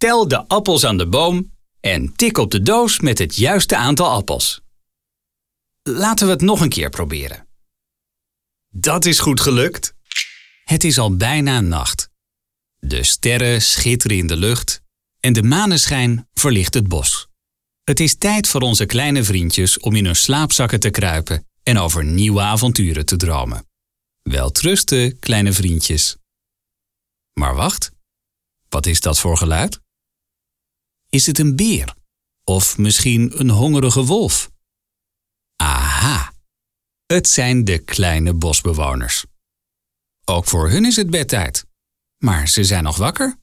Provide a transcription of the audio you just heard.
Tel de appels aan de boom en tik op de doos met het juiste aantal appels. Laten we het nog een keer proberen. Dat is goed gelukt. Het is al bijna nacht. De sterren schitteren in de lucht en de maneschijn verlicht het bos. Het is tijd voor onze kleine vriendjes om in hun slaapzakken te kruipen en over nieuwe avonturen te dromen. Welterusten, kleine vriendjes. Maar wacht, wat is dat voor geluid? Is het een beer? Of misschien een hongerige wolf? Aha, het zijn de kleine bosbewoners. Ook voor hun is het bedtijd, maar ze zijn nog wakker.